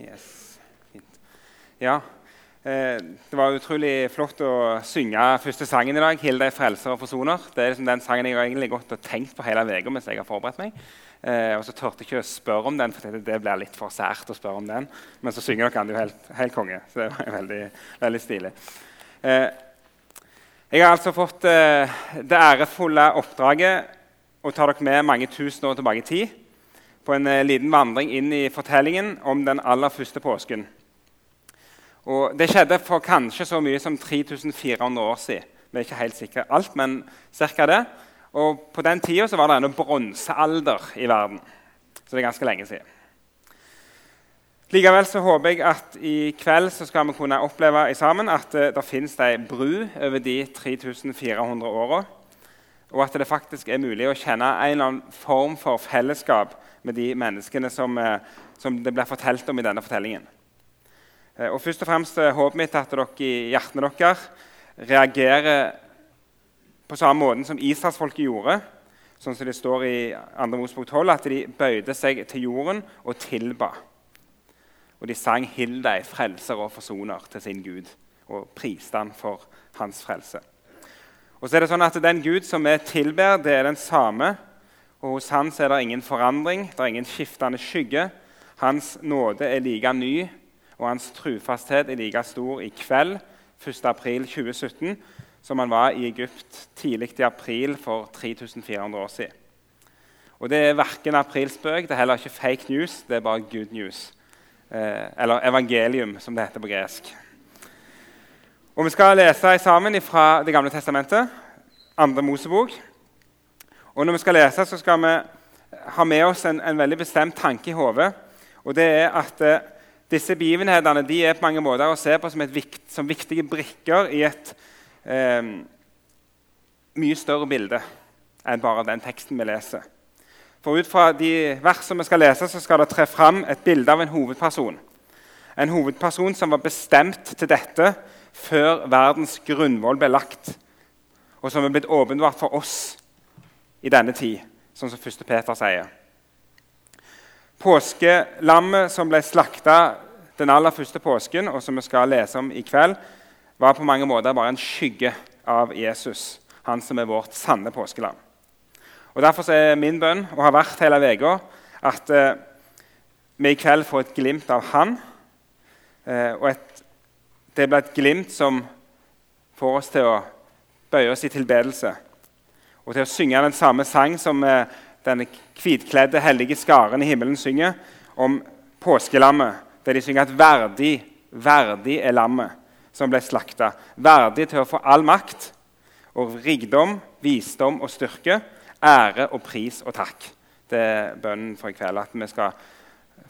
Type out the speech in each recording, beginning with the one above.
Yes. Fint. Ja. Eh, det var utrolig flott å synge første sangen i dag. 'Hilde er frelser og forsoner'. Det er liksom den sangen jeg har egentlig gått og tenkt på hele uka mens jeg har forberedt meg. Eh, og så tørte jeg ikke å spørre om den, for det blir litt for sært å spørre om den. Men så synger dere den jo helt, helt konge, så det var veldig, veldig stilig. Eh, jeg har altså fått eh, det ærefulle oppdraget å ta dere med mange tusen år tilbake i tid på en eh, liten vandring inn i fortellingen om den aller første påsken. Og det skjedde for kanskje så mye som 3400 år siden. Vi er ikke helt sikre alt, men ca. det. Og På den tida var det en bronsealder i verden. Så det er ganske lenge siden. Likevel så håper jeg at i kveld så skal vi kunne oppleve sammen at eh, det finnes ei bru over de 3400 åra. Og at det faktisk er mulig å kjenne en eller annen form for fellesskap med de menneskene som, eh, som det blir fortalt om i denne fortellingen. Eh, og først og fremst håpet mitt at dere i hjertene deres reagerer på samme måte som Israelsfolket gjorde, sånn som det står i 2. Mosebok 12, at de bøyde seg til jorden og tilba. Og de sang 'Hill deg, frelser og forsoner' til sin Gud og priste han for hans frelse. Og så er det sånn at Den Gud som vi tilber, det er den samme og hos hans er det ingen forandring, det er ingen skiftende skygge. Hans nåde er like ny, og hans trufasthet er like stor i kveld, 1.4.2017, som han var i Egypt tidlig i april for 3400 år siden. Og Det er verken aprilspøk, det er heller ikke fake news, det er bare good news. Eh, eller evangelium, som det heter på gresk. Og Vi skal lese sammen fra Det gamle testamentet, andre Mosebok. Og Når vi skal lese, så skal vi ha med oss en, en veldig bestemt tanke i hodet. Og det er at eh, disse begivenhetene de er på mange måter å se på som, vikt, som viktige brikker i et eh, mye større bilde enn bare den teksten vi leser. For Ut fra de versene vi skal lese, så skal det tre fram et bilde av en hovedperson. En hovedperson som var bestemt til dette før verdens grunnvoll ble lagt, og som er blitt åpenbart for oss i denne tid, som 1. Peter sier. Påskelammet som ble slakta den aller første påsken, og som vi skal lese om i kveld, var på mange måter bare en skygge av Jesus, han som er vårt sanne påskelam. Og Derfor er min bønn, og har vært hele uka, at eh, vi i kveld får et glimt av han. Eh, og et, det blir et glimt som får oss til å bøye oss i tilbedelse og til å synge den samme sang som eh, denne hvitkledde, hellige skaren i himmelen synger, om påskelammet, der de synger at 'verdig, verdig er lammet som ble slakta'. Verdig til å få all makt og rikdom, visdom og styrke, ære og pris og takk. Det er bønnen for i kveld. At vi skal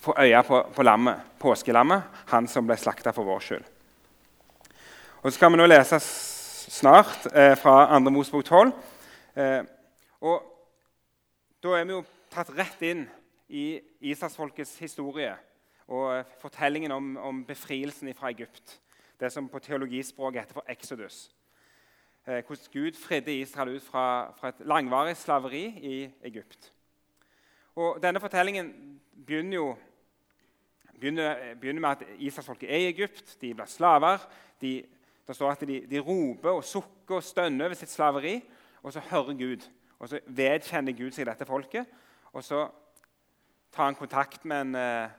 få øye på, på lammet, påskelammet, han som ble slakta for vår skyld. Og Så skal vi nå lese snart eh, fra 2. Mosebok 12. Eh, og Da er vi jo tatt rett inn i Israelsfolkets historie og fortellingen om, om befrielsen fra Egypt. Det som på teologispråket heter for Exodus. Eh, hvordan Gud fridde Israel ut fra, fra, et langvarig slaveri i Egypt. Og Denne fortellingen begynner jo begynner, begynner med at Israelsfolket er i Egypt. De blir slaver. De, det står at de, de roper og sukker og stønner over sitt slaveri. Og så hører Gud, og så vedkjenner Gud seg dette folket. Og så tar han kontakt med en eh,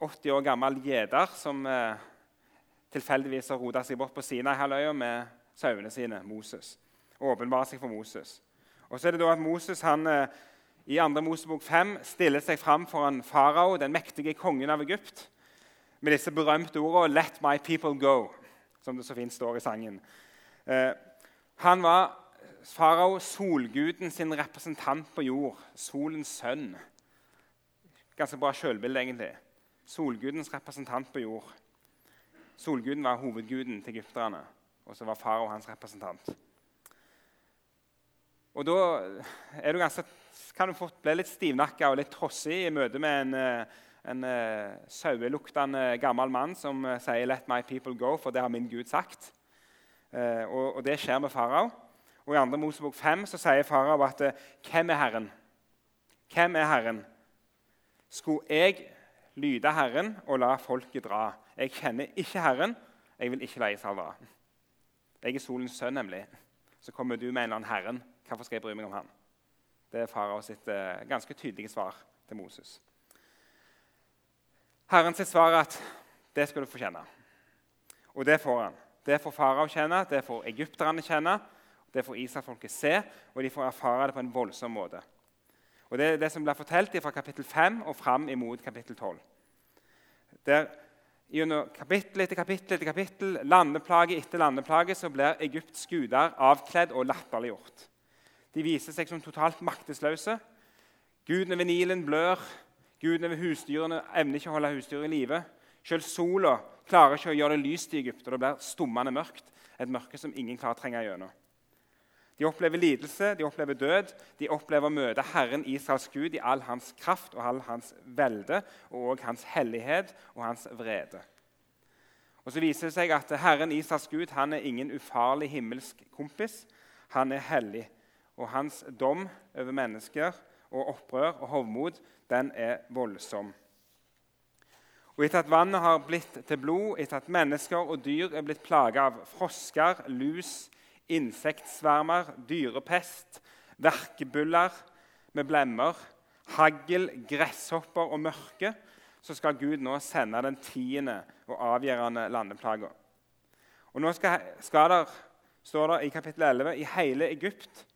80 år gammel gjeder som eh, tilfeldigvis har rota seg bort på Sinai-halvøya med sauene sine, Moses. Og åpenbarer seg for Moses. Og så er det da at Moses han, eh, i 2. Mosebok 5 stiller seg fram foran farao, den mektige kongen av Egypt, med disse berømte ordene 'Let my people go', som det så fint står i sangen. Eh, han var farao solguden sin representant på jord. Solens sønn. Ganske bra sjølbilde, egentlig. Solgudens representant på jord. Solguden var hovedguden til egypterne, og så var farao hans representant. Og Da er du ganske, kan du fort bli litt stivnakka og litt trossig i møte med en, eh, en uh, saueluktende gammel mann som uh, sier 'Let my people go', for det har min Gud sagt. Uh, og, og, Det skjer med farao. Og I 2. Mosebok 5 så sier farao at 'Hvem er Herren?' Hvem er Herren? Skulle jeg lyde Herren og la folket dra. Jeg kjenner ikke Herren, jeg vil ikke la Israel dra. Jeg er solens sønn, nemlig. Så kommer du med en eller annen Herren. Hvorfor skal jeg bry meg om han? Det er farao sitt ganske tydelige svar til Moses. Herren sitt svar er at det skal du få kjenne. Og det får han. Det får farao kjenne, det får egypterne kjenne, det får Israelfolket se, og de får erfare det på en voldsom måte. Og Det er det som blir fortalt fra kapittel 5 og fram imot kapittel 12. Der Gjennom kapittel etter kapittel etter kapittel, landeplage etter landeplage så blir Egypts guder avkledd og latterliggjort. De viser seg som totalt maktesløse. Gudene ved Nilen blør. Gudene ved husdyrene evner ikke å holde husdyr i live. Selv sola klarer ikke å gjøre det lyst i Egypt, og det blir stummende mørkt. Et mørke som ingen klarer å trenge gjennom. De opplever lidelse, de opplever død. De opplever å møte Herren Israels Gud i all hans kraft og all hans velde og hans hellighet og hans vrede. Og Så viser det seg at Herren Israels Gud han er ingen ufarlig himmelsk kompis. Han er hellig, og hans dom over mennesker og opprør og hovmod den er voldsom. Og Etter at vannet har blitt til blod, etter at mennesker og dyr er blitt plaget av frosker, lus, insektsvermer, dyrepest, verkebuller med blemmer, hagl, gresshopper og mørke, så skal Gud nå sende den tiende og avgjørende landeplaga. Og nå skal, skal der, står det i kapittel 11 i hele Egypt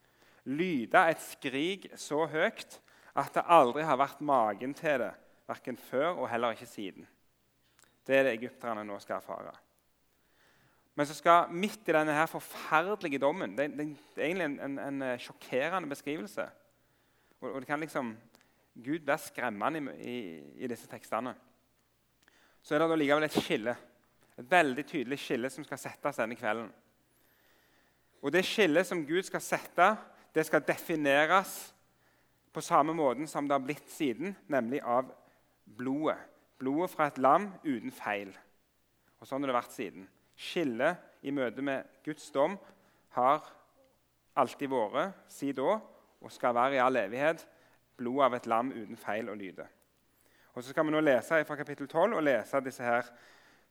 lyde et skrik så høyt at det aldri har vært magen til det, verken før og heller ikke siden. Det er det egypterne nå skal erfare. Men så skal midt i denne her forferdelige dommen Det, det, det er egentlig en, en, en, eh, sjokkerende beskrivelse. Og, og, det kan liksom, Gud blir skremmende i, i, i, disse tekstene. Så er det da likevel et skille. Et veldig tydelig skille som skal settes denne kvelden. Og Det skillet som Gud skal sette, det skal defineres på samme måten som det har blitt siden, nemlig av blodet. Blodet fra et lam uten feil. Og Sånn har det vært siden. Skillet i møte med Guds dom har alltid vært, si da, og skal være i all evighet, blodet av et lam uten feil og lyde. Og Så skal vi nå lese fra kapittel 12 og lese disse her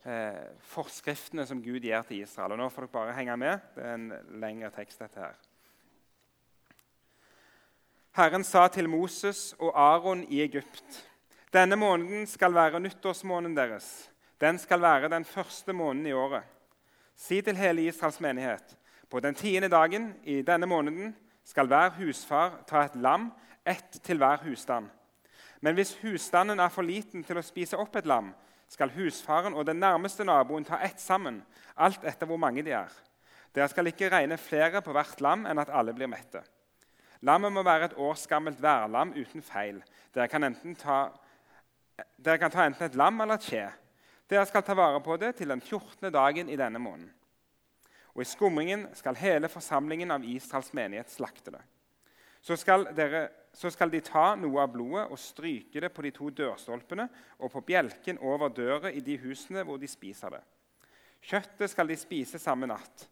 eh, forskriftene som Gud gir til Israel. Og Nå får dere bare henge med. Det er en lengre tekst. dette her. Herren sa til Moses og Aron i Egypt.: Denne måneden skal være nyttårsmåneden deres. Den skal være den første måneden i året. Si til hele Israels menighet på den tiende dagen i denne måneden skal hver husfar ta et lam, ett til hver husstand. Men hvis husstanden er for liten til å spise opp et lam, skal husfaren og den nærmeste naboen ta ett sammen, alt etter hvor mange de er. Dere skal ikke regne flere på hvert lam enn at alle blir mette. Lammet må være et årsgammelt værlam uten feil. Dere kan, ta, dere kan ta enten et lam eller et kje. Dere skal ta vare på det til den 14. dagen i denne måneden. Og i skumringen skal hele forsamlingen av Israels menighet slakte det. Så skal, dere, så skal, de ta noe av blodet og stryke det på de to dørstolpene og på bjelken over døra i de husene hvor de spiser det. Kjøttet skal de spise samme natt.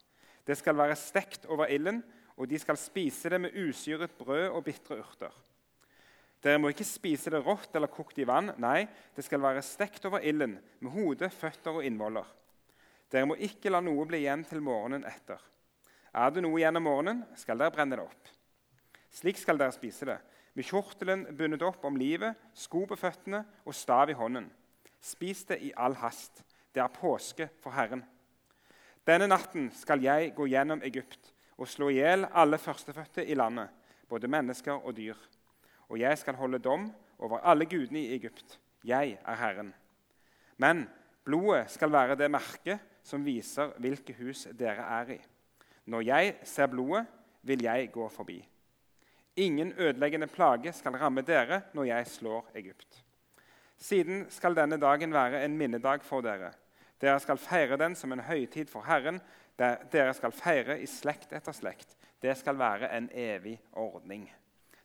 Det skal være stekt over ilden, og de skal spise det med usyret brød og bitre urter. Dere må ikke spise det rått eller kokt i vann. Nei, det skal være stekt over ilden med hode, føtter og innvoller. Dere må ikke la noe bli igjen til morgenen etter. Er det noe igjen om morgenen, skal dere brenne det opp. Slik skal dere spise det, med kjortelen bundet opp om livet, sko på føttene og stav i hånden. Spis det i all hast. Det er påske for Herren. Denne natten skal jeg gå gjennom Egypt og slå i hjel alle førstefødte i landet, både mennesker og dyr og jeg skal holde dom over alle gudene i Egypt. Jeg er Herren. Men blodet skal være det merket som viser hvilke hus dere er i. Når jeg ser blodet, vil jeg gå forbi. Ingen ødeleggende plage skal ramme dere når jeg slår Egypt. Siden skal denne dagen være en minnedag for dere. Dere skal feire den som en høytid for Herren. Dere skal feire i slekt etter slekt. Det skal være en evig ordning.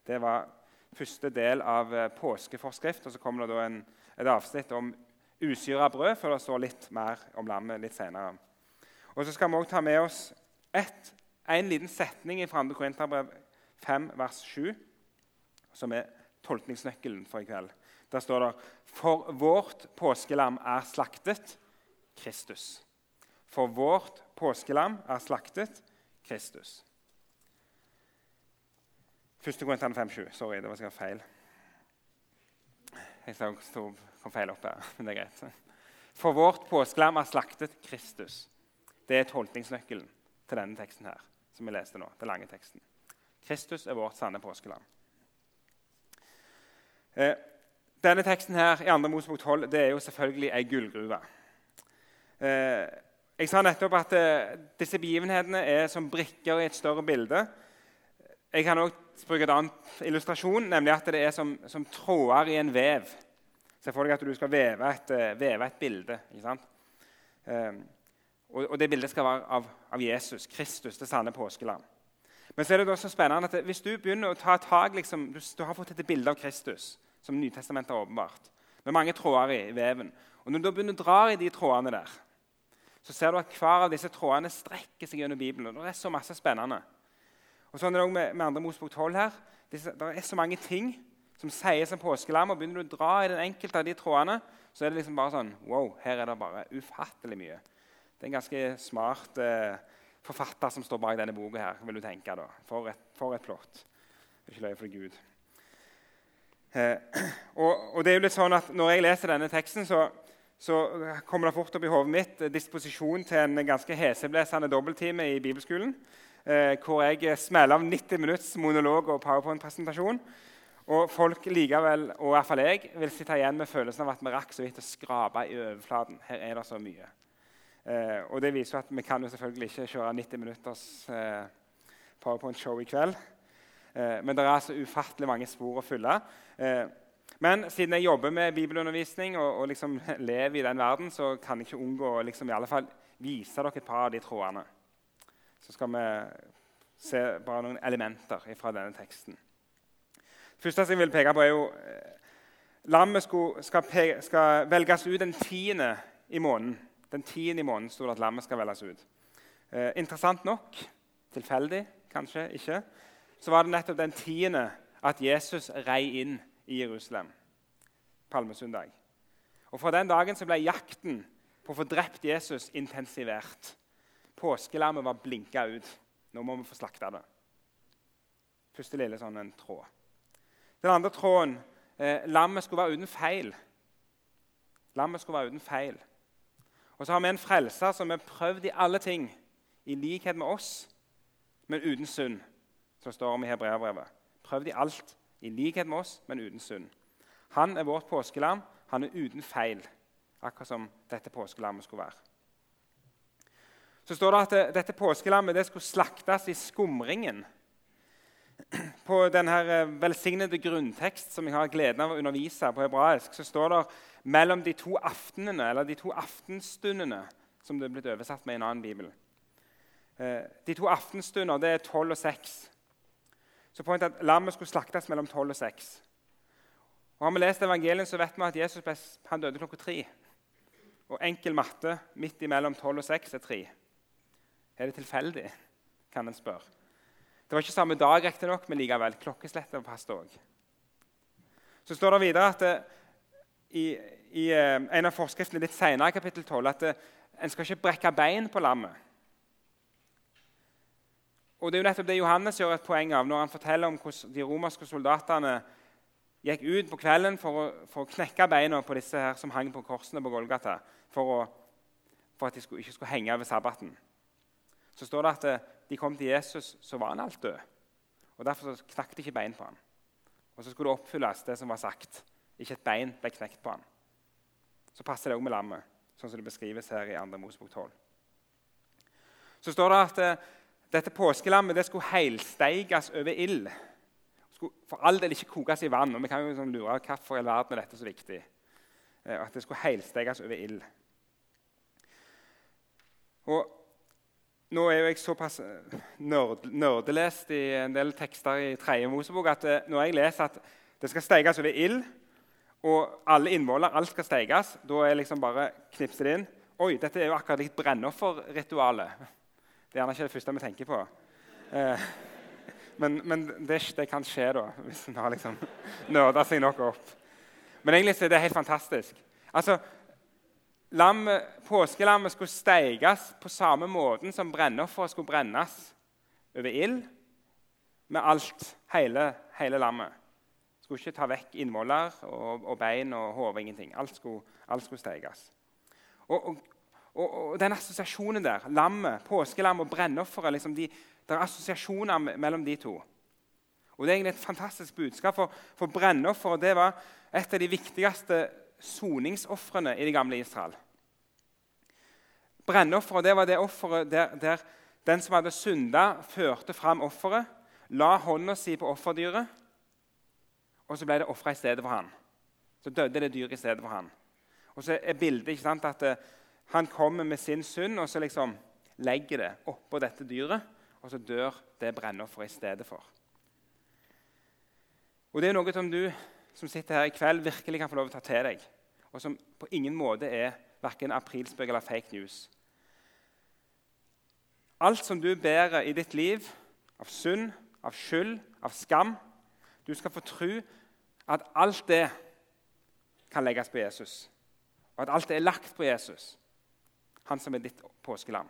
Det var første del av eh, påskeforskrift. og Så kommer det en, et avsnitt om usyra brød, før det står litt mer om lammet litt senere. Og så skal vi også ta med oss et, en liten setning fra 2. Korinterbrev 5, vers 7, som er tolkningsnøkkelen for i kveld. Der står det For vårt påskelam er slaktet Kristus. For vårt påskelam er slaktet Kristus. 1. Korintene 5,7. Sorry, det var sikkert feil. Jeg kom feil opp her, men det er greit. For vårt påskelam er slaktet Kristus. Det er tolkningsnøkkelen til denne teksten her, som vi leste nå. den lange teksten. Kristus er vårt sanne påskelam. Eh, denne teksten her i 2. Mosebok 12 det er jo selvfølgelig ei gullgruve. Eh, jeg sa nettopp at eh, disse begivenhetene er som brikker i et større bilde. Jeg kan også bruke en annen illustrasjon, nemlig at det er som, som tråder i en vev. Se for deg at du skal veve et, eh, veve et bilde. Um, og, og, det bildet skal være av, av, Jesus, Kristus, det sanne påskeland. Men så er det også spennende at hvis du begynner å ta tak liksom, du, du, har fått et bilde av Kristus, som Nytestamentet har åpenbart, med mange tråder i, veven. Og Når du begynner å dra i de trådene der, så ser du at hver av disse trådene strekker seg gjennom Bibelen. og Det er så masse spennende. Og sånn er det også med, med andre Mosebok 12 her. Det er så mange ting som sier som påskelam, og begynner du å dra i den enkelte av de trådene, så er det liksom bare sånn Wow, her er det bare ufattelig mye. Det er en ganske smart eh, forfatter som står bak denne boka her, vil du tenke. da. For et, for et plott. Ikke løye for Gud. Eh, og, og, det er jo litt sånn at Når jeg leser denne teksten, så, så kommer det fort opp i hodet mitt eh, disposisjon til en ganske heseblesende dobbelttime i bibelskolen. Eh, hvor jeg smeller av 90 minutts monolog og powerpoint-presentasjon. Og folk likevel, og fall jeg, vil sitte igjen med følelsen av at vi rakk så vidt å skrape i overflaten. Her er det så mye. Eh, og det viser at vi kan jo selvfølgelig ikke kjøre 90 minutters eh, powerpoint-show i kveld. Eh, men det er altså ufattelig mange spor å fylle. Eh, men siden jeg jobber med bibelundervisning og, og liksom lever i den verden, så kan jeg ikke unngå å liksom vise dere et par av de trådene. Så skal vi se bare noen elementer fra denne teksten første jeg vil peke på, er jo eh, Lammet skal, skal, skal, velges ut den tiende i måneden. Den tiende i måneden sto det at lammet skal velges ut. Eh, interessant nok, tilfeldig kanskje ikke, så var det nettopp den tiende at Jesus rei inn i Jerusalem. Palmesøndag. Og Fra den dagen så ble jakten på å få drept Jesus intensivert. Påskelammet var blinka ut. Nå må vi få slakta det. Første lille sånn en tråd. Den andre tråden eh, lammet skulle være uten feil. Lammet skulle være uten feil. Og så har vi en frelser som er prøvd i alle ting, i likhet med oss, men uten synd. som står om i Hebreabrevet. Prøvd i alt, i likhet med oss, men uten synd. Han er vårt påskelam. Han er uten feil, akkurat som dette påskelammet skulle være. Så står det at eh, dette påskelammet det skulle slaktes i skumringen på denne eh, velsignede grunntekst som jeg har gleden av å undervise på hebraisk, så står det mellom de to aftenene, eller de to aftenstundene, som det er blitt oversatt med i en annen bibel. Eh, de to aftenstunder det er tolv og seks. Så poenget er at lammet skulle slaktes mellom tolv og seks. Og Har vi lest evangelien, så vet vi at Jesus ble, han døde klokka tre. Og enkel matte midt imellom tolv og seks er tre. Er det tilfeldig, kan en spørre. Det var ikke samme dag, riktignok, men likevel. Klokkeslettet passet òg. Så står det videre at det, eh, i, i eh, en av forskriftene litt senere kapittel 12 at det, eh, en skal ikke brekke bein på lammet. Og Det er jo nettopp det Johannes gjør et poeng av når han forteller om hvordan de romerske soldatene gikk ut på kvelden for å, for å knekke beina på disse her som hang på korsene på Golgata, for, å, for at de skulle, ikke skulle henge ved sabbaten. Så står det at de kom til Jesus, så var han alt død. Og Derfor knakk de ikke bein på ham. Og så skulle det oppfylles, det som var sagt. Ikke et bein ble knekt på ham. Så passer det òg med lammet, sånn som det beskrives her i 2. Mosebok 12. Så står det at uh, dette påskelammet det skulle heilsteiges over ild. Skulle for all del ikke kokes i vann. og Vi kan jo sånn lure hvorfor i verden er dette så viktig. Uh, at det skulle heilsteiges over ild. Og nå er jo jeg såpass eh, nerd, nerdelest i en del tekster i tredje Mosebok at eh, når jeg leser at det skal steikes over ild, og alle innvoller, alt skal steikes, da er jeg liksom bare knipset inn. Oi, dette er jo akkurat litt brennofferritualet. Det er gjerne ikke det første vi tenker på. Eh, men, men det, det, kan skje da, hvis en har liksom nerda seg nok opp. Men egentlig så er det helt fantastisk. Altså, lammet, Påskelammet skulle steikes på samme måten som brennofferet skulle brennes. Over ild, med alt, hele, hele lammet. Skulle ikke ta vekk innvoller og, og bein og hode. Ingenting. Alt skulle, alt skulle steikes. Og, og, og, den assosiasjonen der, lammet, påskelammet og brennofferet liksom de, Det er assosiasjoner mellom de to. Og Det er egentlig et fantastisk budskap. For, for brennofferet var et av de viktigste soningsofrene i det gamle Israel. Brennofferet var det offeret der, der, den som hadde synda, førte fram offeret, la hånda si på offerdyret, og så ble det ofra i stedet for han. Så døde det dyret i stedet for han. Og så er bildet ikke sant, at uh, han kommer med sin synd og så liksom legger det oppå dette dyret, og så dør det brennofferet i stedet for. Og Det er noe som du som sitter her i kveld, virkelig kan få lov til å ta til deg, og som på ingen måte er verken aprilspøk eller fake news. Alt som du bærer i ditt liv av synd, av skyld, av skam Du skal få tro at alt det kan legges på Jesus, og at alt det er lagt på Jesus, han som er ditt påskelam.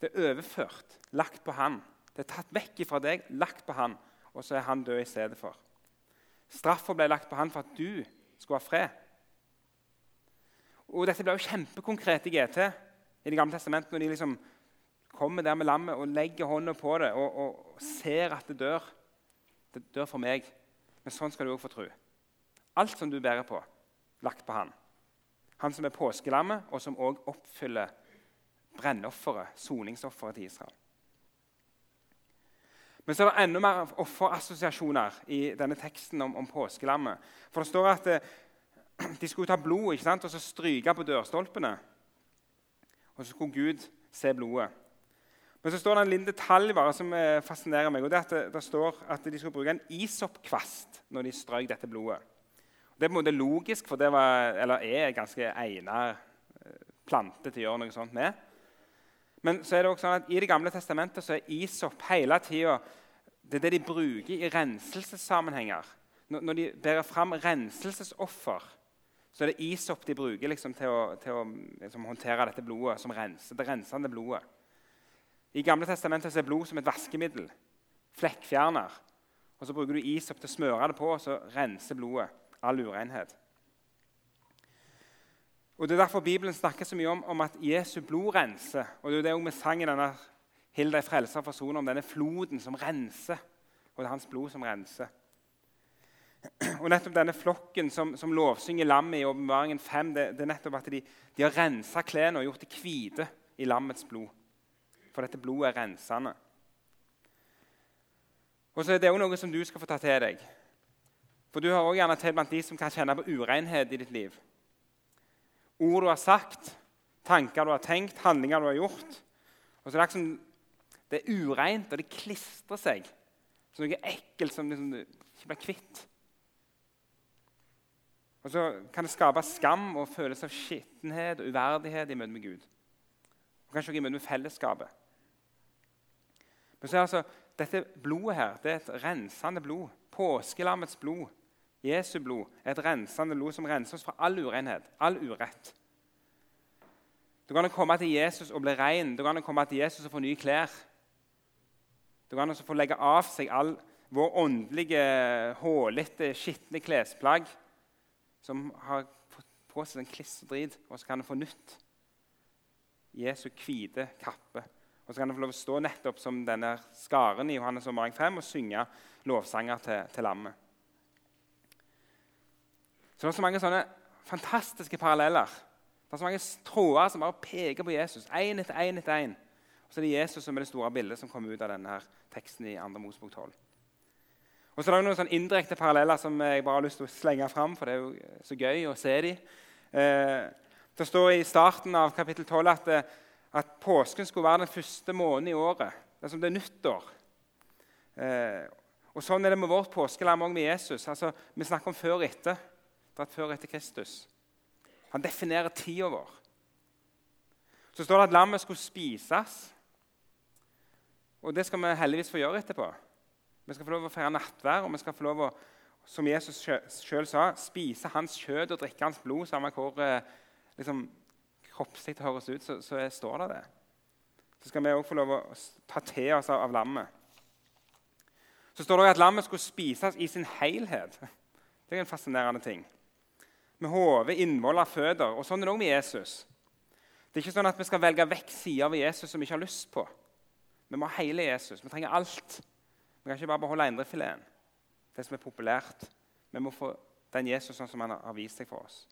Det er overført, lagt på han. Det er tatt vekk fra deg, lagt på han, og så er han død i stedet for. Straffa ble lagt på han for at du skulle ha fred. Og Dette ble jo kjempekonkret i GT i Det gamle testamentet, når de liksom kommer der med lammet og legger hånda på det og, og, ser at det dør. Det dør for meg. Men sånn skal du òg få tro. Alt som du bærer på, lagt på han. Han som er påskelammet, og som òg oppfyller brennofferet, soningsofferet til Israel. Men så er det enda mer offerassosiasjoner i denne teksten om, om påskelammet. For det står at eh, de skulle ta blod ikke sant? og så stryke på dørstolpene. Og så skulle Gud se blodet. Men så står det en liten detalj bare som eh, fascinerer meg. og det er at det, det står at de skulle bruke en isoppkvast når de strøk dette blodet. Det er på en måte logisk, for det var, er ganske egnet eh, plante til å gjøre noe sånt med. Men så er det også sånn at i Det gamle testamentet så er isopp hele tida det er det de bruker i renselsessammenhenger. Når de bærer fram renselsesoffer, så er det isopp de bruker liksom, til å, til å liksom, håndtere dette blodet som renser, det rensende blodet. I Gamle testamentet er blod som et vaskemiddel. Flekkfjerner. Og Så bruker du isopp til å smøre det på, og så renser blodet all urenhet. Og Det er derfor Bibelen snakker så mye om, om at Jesu blod renser. Og det er det vi sang i denne Hill frelser frelser forsoner om denne floden som renser. Og det er hans blod som renser. Og nettopp denne flokken som, som lovsynger lammet i Åpenbaringen 5, det, det, er nettopp at de, de har rensa klærne og gjort det hvite i lammets blod. For dette blodet er rensende. Og så er det òg noe som du skal få ta til deg. For du har også gjerne til blant de som kan kjenne på urenhet i ditt liv ord du har sagt, tanker du har tenkt, handlinger du har gjort. Og så er Det liksom, det er ureint, og det klistrer seg som noe ekkelt som liksom, du ikke blir kvitt. Og så kan det skape skam og følelse av skittenhet og uverdighet i møte med Gud. Og kanskje også i møte med fellesskapet. Men så er altså, dette blodet her det er et rensende blod. Påskelammets blod Jesu blod er et rensende blod som renser oss fra all urenhet, all urett. Du kan komme til Jesus og bli ren. Du kan komme til Jesus og få nye klær. Du kan også få legge av seg all vår åndelige, hålete, skitne klesplagg som har fått på seg en klisserdrit, og så kan du få nytt. Jesu hvite kappe. Og så kan han få lov å stå nettopp som denne skaren i Johannes og Mark 5 og synge lovsanger til, til lammet. Så det er så mange sånne fantastiske paralleller. Det er så mange tråder som bare peker på Jesus. Én etter én etter én. Og så er det Jesus som er det store bildet som kommer ut av denne her teksten i 2. Mosebok 12. Og så er det noen sånn indirekte paralleller som jeg bare har lyst til å slenge fram. for det er jo så gøy å se dem. Eh, det står i starten av kapittel 12 at, eh, at, påsken skulle være den første måneden i året. Det er som det er nyttår. Eh, og Sånn er det med vårt påskelam òg med Jesus. Altså, vi snakker om før og etter dratt før og etter Kristus. Han definerer tida vår. Så står det at lammet skulle spises. Og det skal vi heldigvis få gjøre etterpå. Vi skal få lov å feire nattvær, og vi skal få lov å, som Jesus sjøl sa, spise hans kjøtt og drikke hans blod, samme hvor eh, liksom, kroppslig høres ut, så, så står det det. Så skal vi òg få lov å ta til oss av, av lammet. Så står det at lammet skulle spises i sin helhet. Det er en fascinerende ting. Med hode, innvoller, føtter. Og sånn er det òg med Jesus. Det er ikke sånn at vi skal velge vekk sider ved Jesus som vi ikke har lyst på. Vi må ha hele Jesus. Vi trenger alt. Vi kan ikke bare beholde indrefileten, det som er populært. Vi må få den Jesus sånn som han har vist seg for oss.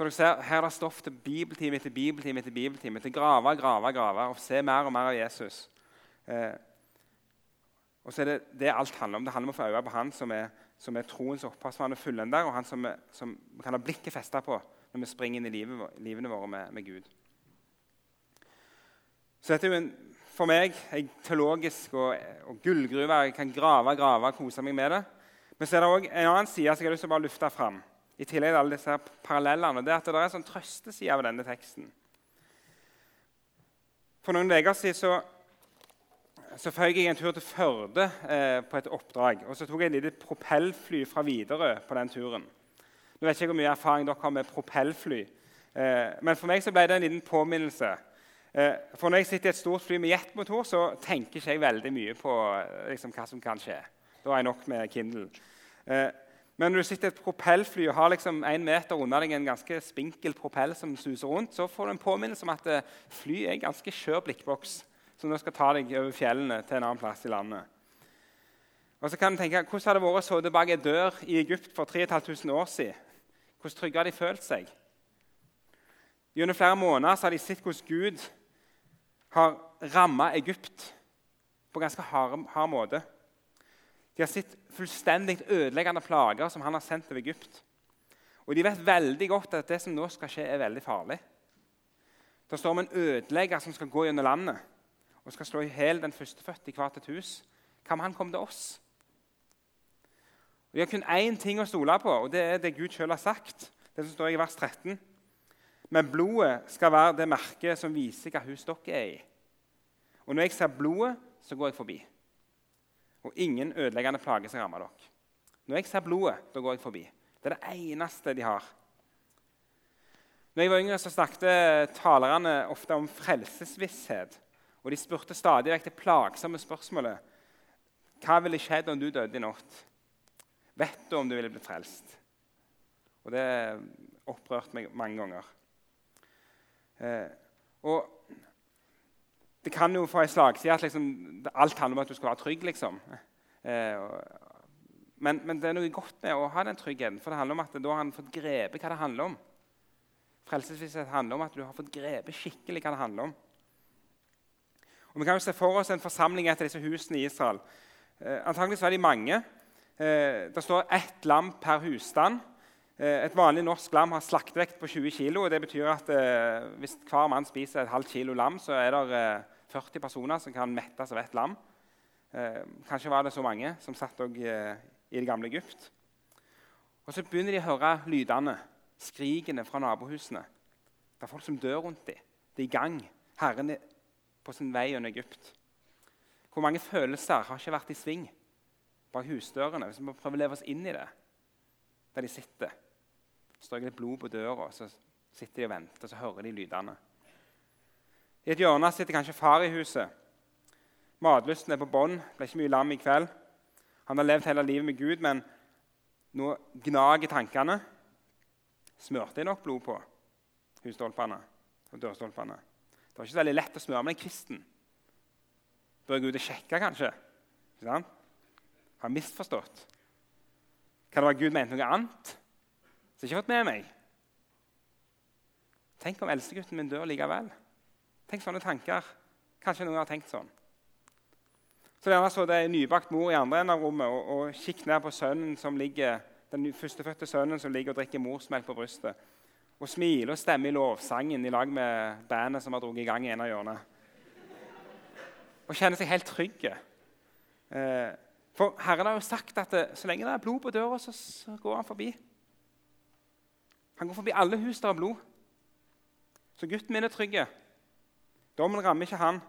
Så dere ser, Her er det stoff til bibeltime etter bibeltime etter bibeltime, til grave, grave, grave, og se mer og mer av Jesus. Eh, og så er det det alt handler om. Det handler om å få øye på han som er, som er troens opphavsmann og fullender, og han som, er, som vi kan ha blikket festa på når vi springer inn i livet, livene våre med, med Gud. Så dette er jo en for meg ei teologisk og, og gullgruve. Jeg kan grave grave og kose meg med det. Men så er det òg en annen side som jeg har lyst til å bare lufte fram. I tillegg til alle disse parallellene. Det er at det er en sånn trøsteside av denne teksten. For noen uker siden så, så føyk jeg en tur til Førde eh, på et oppdrag. Og så tok jeg et lite propellfly fra Widerøe på den turen. Nå vet ikke hvor mye erfaring dere har med propellfly. Eh, men for meg så ble det en liten påminnelse Eh, for Når jeg sitter i et stort fly med jetmotor, så tenker ikke jeg veldig mye på eh, liksom, hva som kan skje. Da har jeg nok med Kindle. Eh, men når du sitter i et propellfly og har liksom en meter under deg en ganske spinkel propell som suser rundt, så får du en påminnelse om at fly er en ganske skjør blikkboks som nå skal ta deg over fjellene til en annen plass i landet. Og så kan du tenke, Hvordan hadde det vært å sitte bak en dør i Egypt for 3500 år siden? Hvordan trygge hadde de følt seg? Gjennom flere måneder har de sett hvordan Gud har ramma Egypt på ganske hard, hard, måte. De har sett fullstendig ødeleggende plager som han har sendt over Egypt. Og de vet veldig godt at det som nå skal skje, er veldig farlig. Det står om en ødelegger som skal gå gjennom landet og skal slå i hjel den førstefødte i hvert et hus. Hva om han kom til oss? Og De har kun én ting å stole på, og det er det Gud sjøl har sagt. Det som står i vers 13. Men blodet skal være det merket som viser hva hus dere er i. Og når jeg ser blodet, så går jeg forbi. Og ingen ødeleggende plage skal ramme dere. Når jeg ser blodet, da går jeg forbi. Det er det eneste de har. Når jeg var yngre, så snakket talerne ofte om frelsesvisshet. Og de spurte stadig vekk det plagsomme spørsmålet Hva ville skjedd om du døde i natt? Vet du om du ville blitt frelst? Og det opprørte meg mange ganger. Eh, og det kan jo få en slagside at liksom, alt handler om at du skal være trygg. liksom. Eh, men, men, det er noe godt med å ha den tryggheten, for det handler om at da har han fått grepet hva det handler om. Frelsesvisshet handler om at du har fått grepet skikkelig hva det handler om. Og Vi kan jo se for oss en forsamling etter disse husene i Israel. Eh, antakeligvis var de mange. Eh, det står ett lam per husstand. Eh, et vanlig norsk lam har slaktevekt på 20 kg. Det betyr at eh, hvis hver mann spiser et halvt kilo lam, så er det eh, 40 personer som kan mettes av ett lam. Eh, kanskje var det så mange som satt eh, i det gamle Egypt. Og Så begynner de å høre lydene, skrikene fra nabohusene. Det er folk som dør rundt dem. Det er i gang. Herren er på sin vei gjennom Egypt. Hvor mange følelser har ikke vært i sving bak husdørene? Hvis vi prøver å leve oss inn i det, der de sitter strøk litt blod på døra, så sitter de og venter, så hører de lydene. I et hjørne sitter kanskje far i huset. Matlysten er på bånn. Ble ikke mye lam i kveld. Han har levd hele livet med Gud, men nå gnager tankene. Smørte jeg nok blod på husstolpene og dørstolpene? Det var ikke så veldig lett å smøre med en kristen. Bør jeg ut og sjekke, kanskje? Ikke sant? Har misforstått. Kan det være Gud mente noe annet? Som ikke har fått med meg. Tenk om eldstegutten min dør likevel. Tenk sånne tanker. Kanskje noen har tenkt sånn. Så gjerne så det er en nybakt mor i andre enden av rommet og, og kikk ned på sønnen som ligger, den førstefødte sønnen som ligger og drikker morsmelk på brystet. Og smiler og stemmer i lovsangen i lag med bandet som har dratt i gang i en av hjørnene. Og kjenner seg helt trygge. Eh, for Herren har jo sagt at det, så lenge det er blod på døra, så går han forbi. Han går forbi alle hus der er blod. Så gutten min er trygg. Dommen rammer ikke han.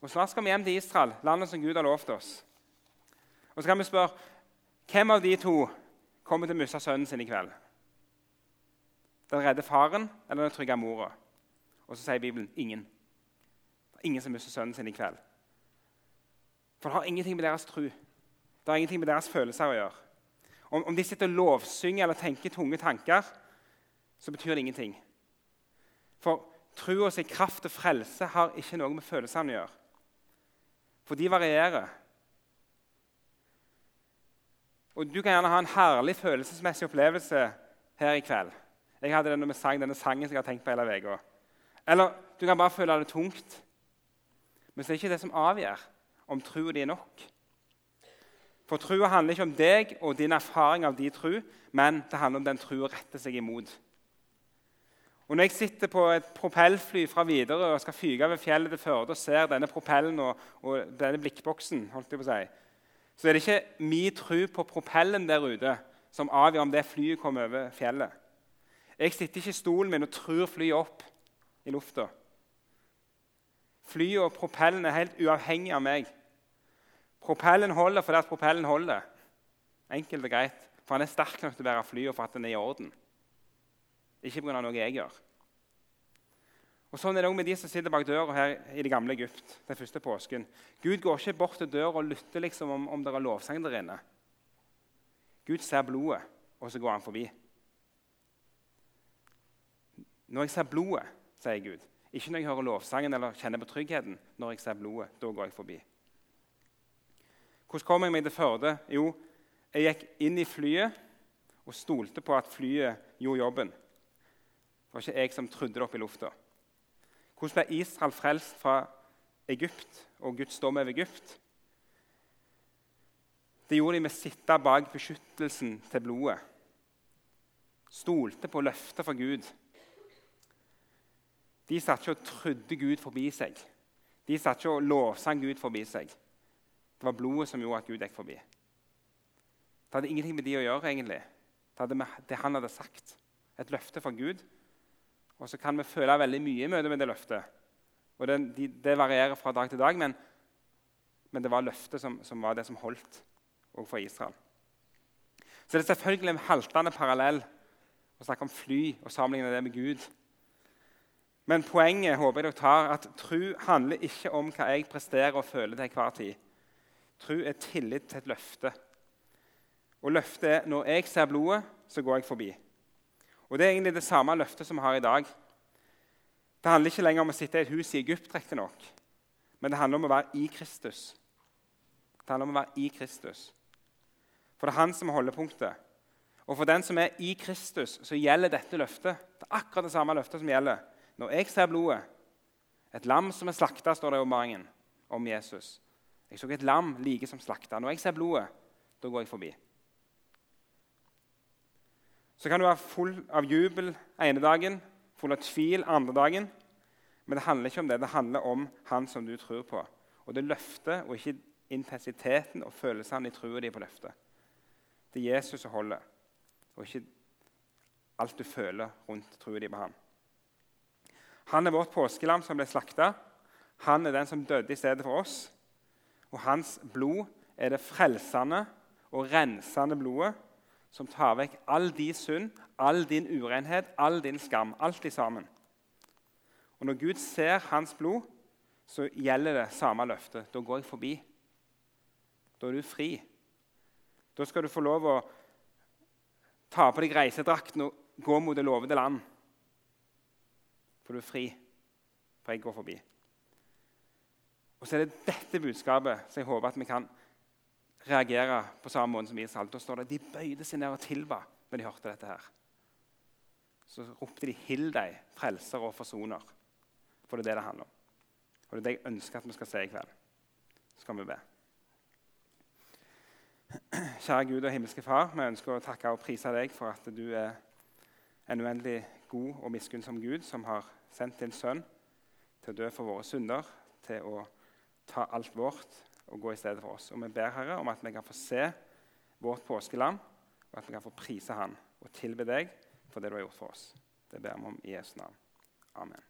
Og Snart skal vi hjem til Israel, landet som Gud har lovt oss. Og så kan vi spørre hvem av de to kommer til å miste sønnen sin i kveld? Den redde faren eller den trygge mora? Og så sier Bibelen ingen. Det er ingen som mister sønnen sin i kveld. For det har ingenting med deres tro Det har ingenting med deres følelser å gjøre. Om, om de sitter og lovsynger eller tenker tunge tanker, så betyr det ingenting. For troa sin kraft til frelse har ikke noe med følelsene å gjøre. For de varierer. Og Du kan gjerne ha en herlig følelsesmessig opplevelse her i kveld. Jeg hadde det når vi sang denne sangen som jeg har tenkt på hele uka. Eller du kan bare føle det tungt. Men så er det ikke det som avgjør om troa di er nok. For troa handler ikke om deg og din erfaring av din tro, men det handler om den troa retter seg imot. Og Når jeg sitter på et propellfly fra Widerøe og skal fyke over fjellet til Førde og ser denne propellen og, og, denne blikkboksen, holdt jeg på å si, så er det ikke min tro på propellen der ute som avgjør om det flyet kommer over fjellet. Jeg sitter ikke i stolen min og tror flyet opp i lufta. Flyet og propellen er helt uavhengig av meg. Propellen holder fordi at propellen holder. Enkelt og greit. For han er sterk nok til å bære flyet for at den er i orden. Ikke pga. noe jeg gjør. Og Sånn er det òg med de som sitter bak døra her i det gamle Egypt. den første påsken. Gud går ikke bort til døra og lytter liksom om, om det er lovsang der inne. Gud ser blodet, og så går han forbi. Når jeg ser blodet, sier Gud, ikke når jeg hører lovsangen eller kjenner på tryggheten. Når jeg ser blodet, da går jeg forbi. Hvordan kom jeg meg til Førde? Jo, jeg gikk inn i flyet og stolte på at flyet gjorde jobben. Det var ikke jeg som trodde det opp i lufta. Hvordan ble Israel frelst fra Egypt og Guds dom over Egypt? Det gjorde de med å sitte bak beskyttelsen til blodet. Stolte på løftet fra Gud. De satt ikke og trodde Gud forbi seg. De satt ikke og lovsang Gud forbi seg. Det var blodet som gjorde at Gud gikk forbi. Det hadde ingenting med de å gjøre. egentlig. Det hadde med det han hadde sagt. Et løfte fra Gud. Og så kan vi føle veldig mye i møte med det løftet. Og det, de, det varierer fra dag til dag, men, men det var løftet som, som, var det som holdt òg for Israel. Så det er selvfølgelig en haltende parallell å snakke om fly og sammenligne det med Gud. Men poenget håper jeg dere tar, at tro handler ikke om hva jeg presterer og føler til enhver tid. Tro er tillit til et løfte. Og løftet er når jeg ser blodet, så går jeg forbi. Og Det er egentlig det samme løftet som vi har i dag. Det handler ikke lenger om å sitte i et hus i Egypt, nok, men det handler om å være i Kristus. Det handler om å være i Kristus. For det er han som er holdepunktet. Og for den som er i Kristus, så gjelder dette løftet. Det er akkurat det samme løftet som gjelder. Når jeg ser blodet, et lam som er slakta, står det i åpenbaringen om Jesus. Jeg så et lam like som slakta. Når jeg ser blodet, da går jeg forbi. Så kan du være full av jubel ene dagen, full av tvil andre dagen. Men det handler ikke om det. Det handler om han som du tror på. Og det løftet, og ikke intensiteten og følelsene i troa di på løftet. Det er Jesus som holder, og ikke alt du føler rundt troa di på ham. Han er vårt påskelam som ble slakta. Han er den som døde i stedet for oss. Og hans blod er det frelsende og rensende blodet som tar vekk all din synd, all din urenhet, all din skam. Alt i sammen. Og Når Gud ser hans blod, så gjelder det samme løftet. Da går jeg forbi. Da er du fri. Da skal du få lov å ta på deg reisedrakten og gå mot det lovede land for du er fri, for jeg går forbi. Og så er det dette budskapet som jeg håper at vi kan reagere på samme måte som Israel. Da står det de bøyde seg ned og tilba når de hørte dette. her. Så ropte de 'Hill deg, frelser og forsoner'. For det er det det handler om. Og det er det jeg ønsker at vi skal se i kveld. Så skal vi be. Kjære Gud og himmelske Far, vi ønsker å takke og prise deg for at du er en uendelig god og miskunnsom Gud som har sendt din sønn til å dø for våre synder, til å ta alt vårt og gå i stedet for oss. Og Vi ber Herre om at vi kan få se vårt påskelam, og at vi kan få prise Han og tilbe deg for det du har gjort for oss. Det ber vi om i Jesu navn. Amen.